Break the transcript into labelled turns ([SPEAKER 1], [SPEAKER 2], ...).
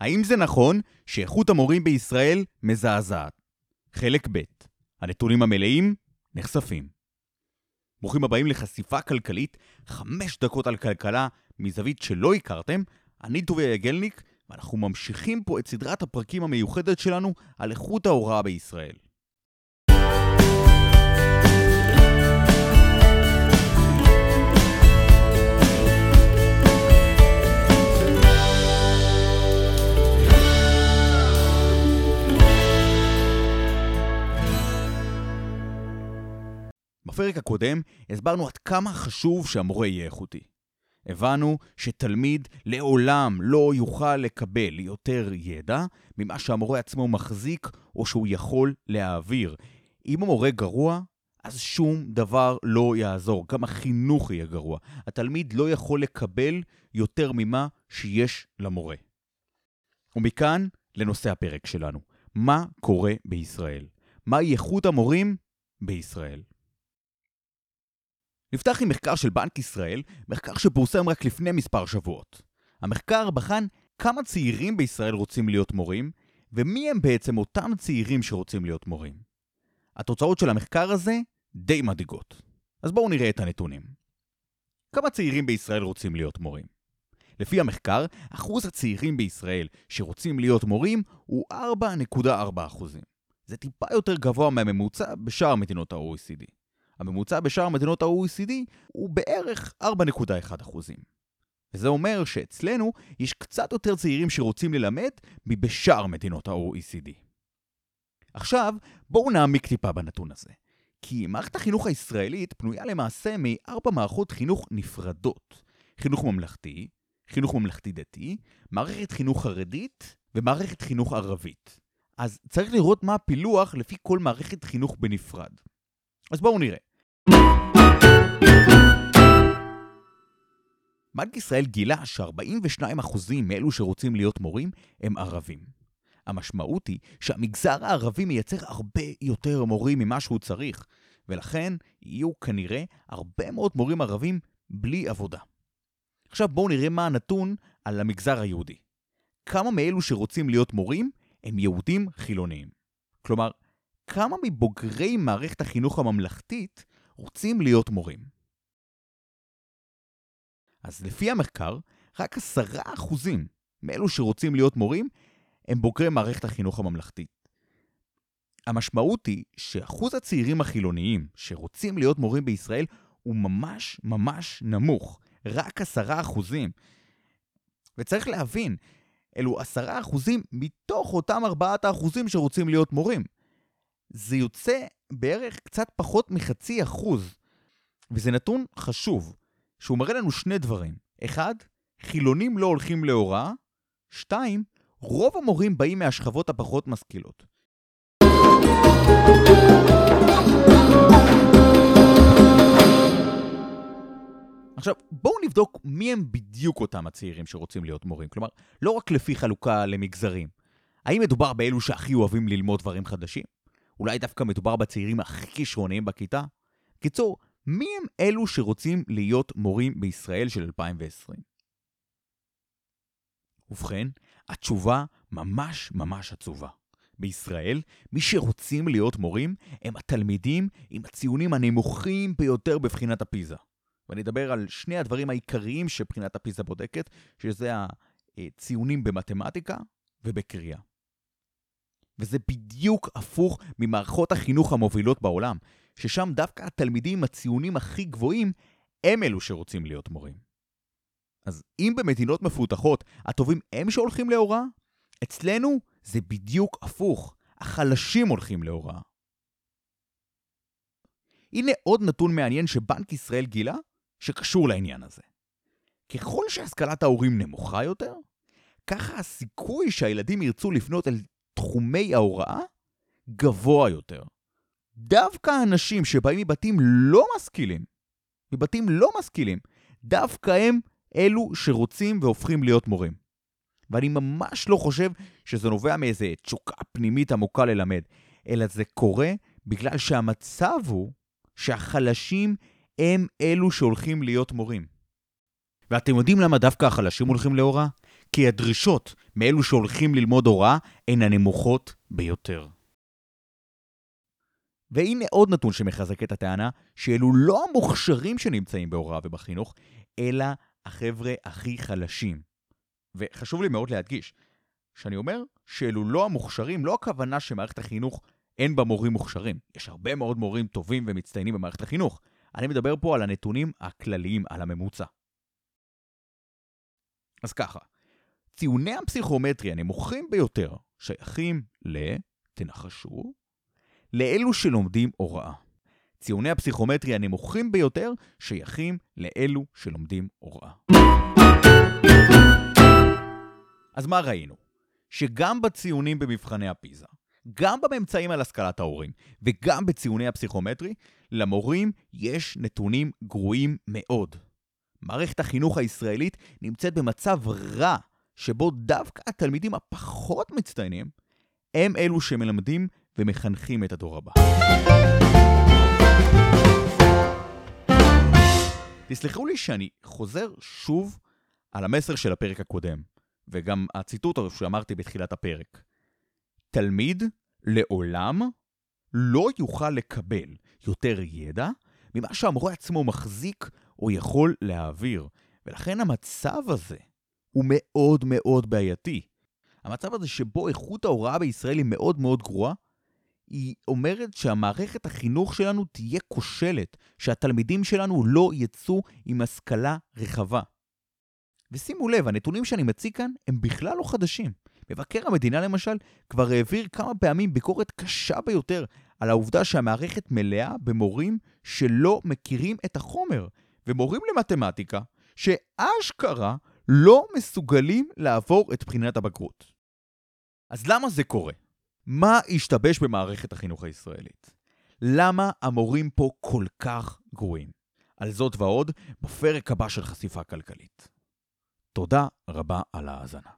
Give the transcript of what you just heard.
[SPEAKER 1] האם זה נכון שאיכות המורים בישראל מזעזעת? חלק ב' הנתונים המלאים נחשפים. ברוכים הבאים לחשיפה כלכלית, חמש דקות על כלכלה מזווית שלא הכרתם. אני טוביה יגלניק, ואנחנו ממשיכים פה את סדרת הפרקים המיוחדת שלנו על איכות ההוראה בישראל. בפרק הקודם הסברנו עד כמה חשוב שהמורה יהיה איכותי. הבנו שתלמיד לעולם לא יוכל לקבל יותר ידע ממה שהמורה עצמו מחזיק או שהוא יכול להעביר. אם המורה גרוע, אז שום דבר לא יעזור, גם החינוך יהיה גרוע. התלמיד לא יכול לקבל יותר ממה שיש למורה. ומכאן לנושא הפרק שלנו. מה קורה בישראל? מהי איכות המורים בישראל? נפתח עם מחקר של בנק ישראל, מחקר שפורסם רק לפני מספר שבועות. המחקר בחן כמה צעירים בישראל רוצים להיות מורים, ומי הם בעצם אותם צעירים שרוצים להיות מורים. התוצאות של המחקר הזה די מדאיגות. אז בואו נראה את הנתונים. כמה צעירים בישראל רוצים להיות מורים? לפי המחקר, אחוז הצעירים בישראל שרוצים להיות מורים הוא 4.4%. זה טיפה יותר גבוה מהממוצע בשאר מדינות ה-OECD. הממוצע בשאר מדינות ה-OECD הוא בערך 4.1%. וזה אומר שאצלנו יש קצת יותר צעירים שרוצים ללמד מבשאר מדינות ה-OECD. עכשיו, בואו נעמיק טיפה בנתון הזה. כי מערכת החינוך הישראלית פנויה למעשה מארבע מערכות חינוך נפרדות. חינוך ממלכתי, חינוך ממלכתי דתי, מערכת חינוך חרדית ומערכת חינוך ערבית. אז צריך לראות מה הפילוח לפי כל מערכת חינוך בנפרד. אז בואו נראה. בנק ישראל גילה ש-42% מאלו שרוצים להיות מורים הם ערבים. המשמעות היא שהמגזר הערבי מייצר הרבה יותר מורים ממה שהוא צריך, ולכן יהיו כנראה הרבה מאוד מורים ערבים בלי עבודה. עכשיו בואו נראה מה הנתון על המגזר היהודי. כמה מאלו שרוצים להיות מורים הם יהודים חילוניים. כלומר, כמה מבוגרי מערכת החינוך הממלכתית רוצים להיות מורים. אז לפי המחקר, רק עשרה אחוזים מאלו שרוצים להיות מורים הם בוגרי מערכת החינוך הממלכתית. המשמעות היא שאחוז הצעירים החילוניים שרוצים להיות מורים בישראל הוא ממש ממש נמוך, רק עשרה אחוזים. וצריך להבין, אלו עשרה אחוזים מתוך אותם ארבעת האחוזים שרוצים להיות מורים. זה יוצא בערך קצת פחות מחצי אחוז. וזה נתון חשוב, שהוא מראה לנו שני דברים. אחד, חילונים לא הולכים להוראה. שתיים, רוב המורים באים מהשכבות הפחות משכילות. עכשיו, בואו נבדוק מי הם בדיוק אותם הצעירים שרוצים להיות מורים. כלומר, לא רק לפי חלוקה למגזרים. האם מדובר באלו שהכי אוהבים ללמוד דברים חדשים? אולי דווקא מדובר בצעירים הכי כישרוניים בכיתה? קיצור, מי הם אלו שרוצים להיות מורים בישראל של 2020? ובכן, התשובה ממש ממש עצובה. בישראל, מי שרוצים להיות מורים הם התלמידים עם הציונים הנמוכים ביותר בבחינת הפיזה. ואני אדבר על שני הדברים העיקריים שבחינת הפיזה בודקת, שזה הציונים במתמטיקה ובקריאה. וזה בדיוק הפוך ממערכות החינוך המובילות בעולם, ששם דווקא התלמידים עם הציונים הכי גבוהים הם אלו שרוצים להיות מורים. אז אם במדינות מפותחות הטובים הם שהולכים להוראה, אצלנו זה בדיוק הפוך, החלשים הולכים להוראה. הנה עוד נתון מעניין שבנק ישראל גילה, שקשור לעניין הזה. ככל שהשכלת ההורים נמוכה יותר, ככה הסיכוי שהילדים ירצו לפנות אל תחומי ההוראה גבוה יותר. דווקא האנשים שבאים מבתים לא משכילים, מבתים לא משכילים, דווקא הם אלו שרוצים והופכים להיות מורים. ואני ממש לא חושב שזה נובע מאיזה תשוקה פנימית עמוקה ללמד, אלא זה קורה בגלל שהמצב הוא שהחלשים הם אלו שהולכים להיות מורים. ואתם יודעים למה דווקא החלשים הולכים להוראה? כי הדרישות מאלו שהולכים ללמוד הוראה הן הנמוכות ביותר. והנה עוד נתון שמחזק את הטענה שאלו לא המוכשרים שנמצאים בהוראה ובחינוך, אלא החבר'ה הכי חלשים. וחשוב לי מאוד להדגיש, כשאני אומר שאלו לא המוכשרים, לא הכוונה שמערכת החינוך אין בה מורים מוכשרים. יש הרבה מאוד מורים טובים ומצטיינים במערכת החינוך. אני מדבר פה על הנתונים הכלליים, על הממוצע. אז ככה, ציוני הפסיכומטרי הנמוכים ביותר שייכים ל... תנחשו, לאלו שלומדים הוראה. ציוני הפסיכומטרי הנמוכים ביותר שייכים לאלו שלומדים הוראה. אז מה ראינו? שגם בציונים במבחני הפיזה, גם בממצאים על השכלת ההורים וגם בציוני הפסיכומטרי, למורים יש נתונים גרועים מאוד. מערכת החינוך הישראלית נמצאת במצב רע, שבו דווקא התלמידים הפחות מצטיינים הם אלו שמלמדים ומחנכים את הדור הבא. תסלחו לי שאני חוזר שוב על המסר של הפרק הקודם, וגם הציטוט שאמרתי בתחילת הפרק. תלמיד לעולם לא יוכל לקבל יותר ידע ממה שהמורה עצמו מחזיק או יכול להעביר, ולכן המצב הזה הוא מאוד מאוד בעייתי. המצב הזה שבו איכות ההוראה בישראל היא מאוד מאוד גרועה, היא אומרת שהמערכת החינוך שלנו תהיה כושלת, שהתלמידים שלנו לא יצאו עם השכלה רחבה. ושימו לב, הנתונים שאני מציג כאן הם בכלל לא חדשים. מבקר המדינה למשל כבר העביר כמה פעמים ביקורת קשה ביותר על העובדה שהמערכת מלאה במורים שלא מכירים את החומר, ומורים למתמטיקה שאשכרה לא מסוגלים לעבור את בחינת הבגרות. אז למה זה קורה? מה השתבש במערכת החינוך הישראלית? למה המורים פה כל כך גרועים? על זאת ועוד בפרק הבא של חשיפה כלכלית. תודה רבה על ההאזנה.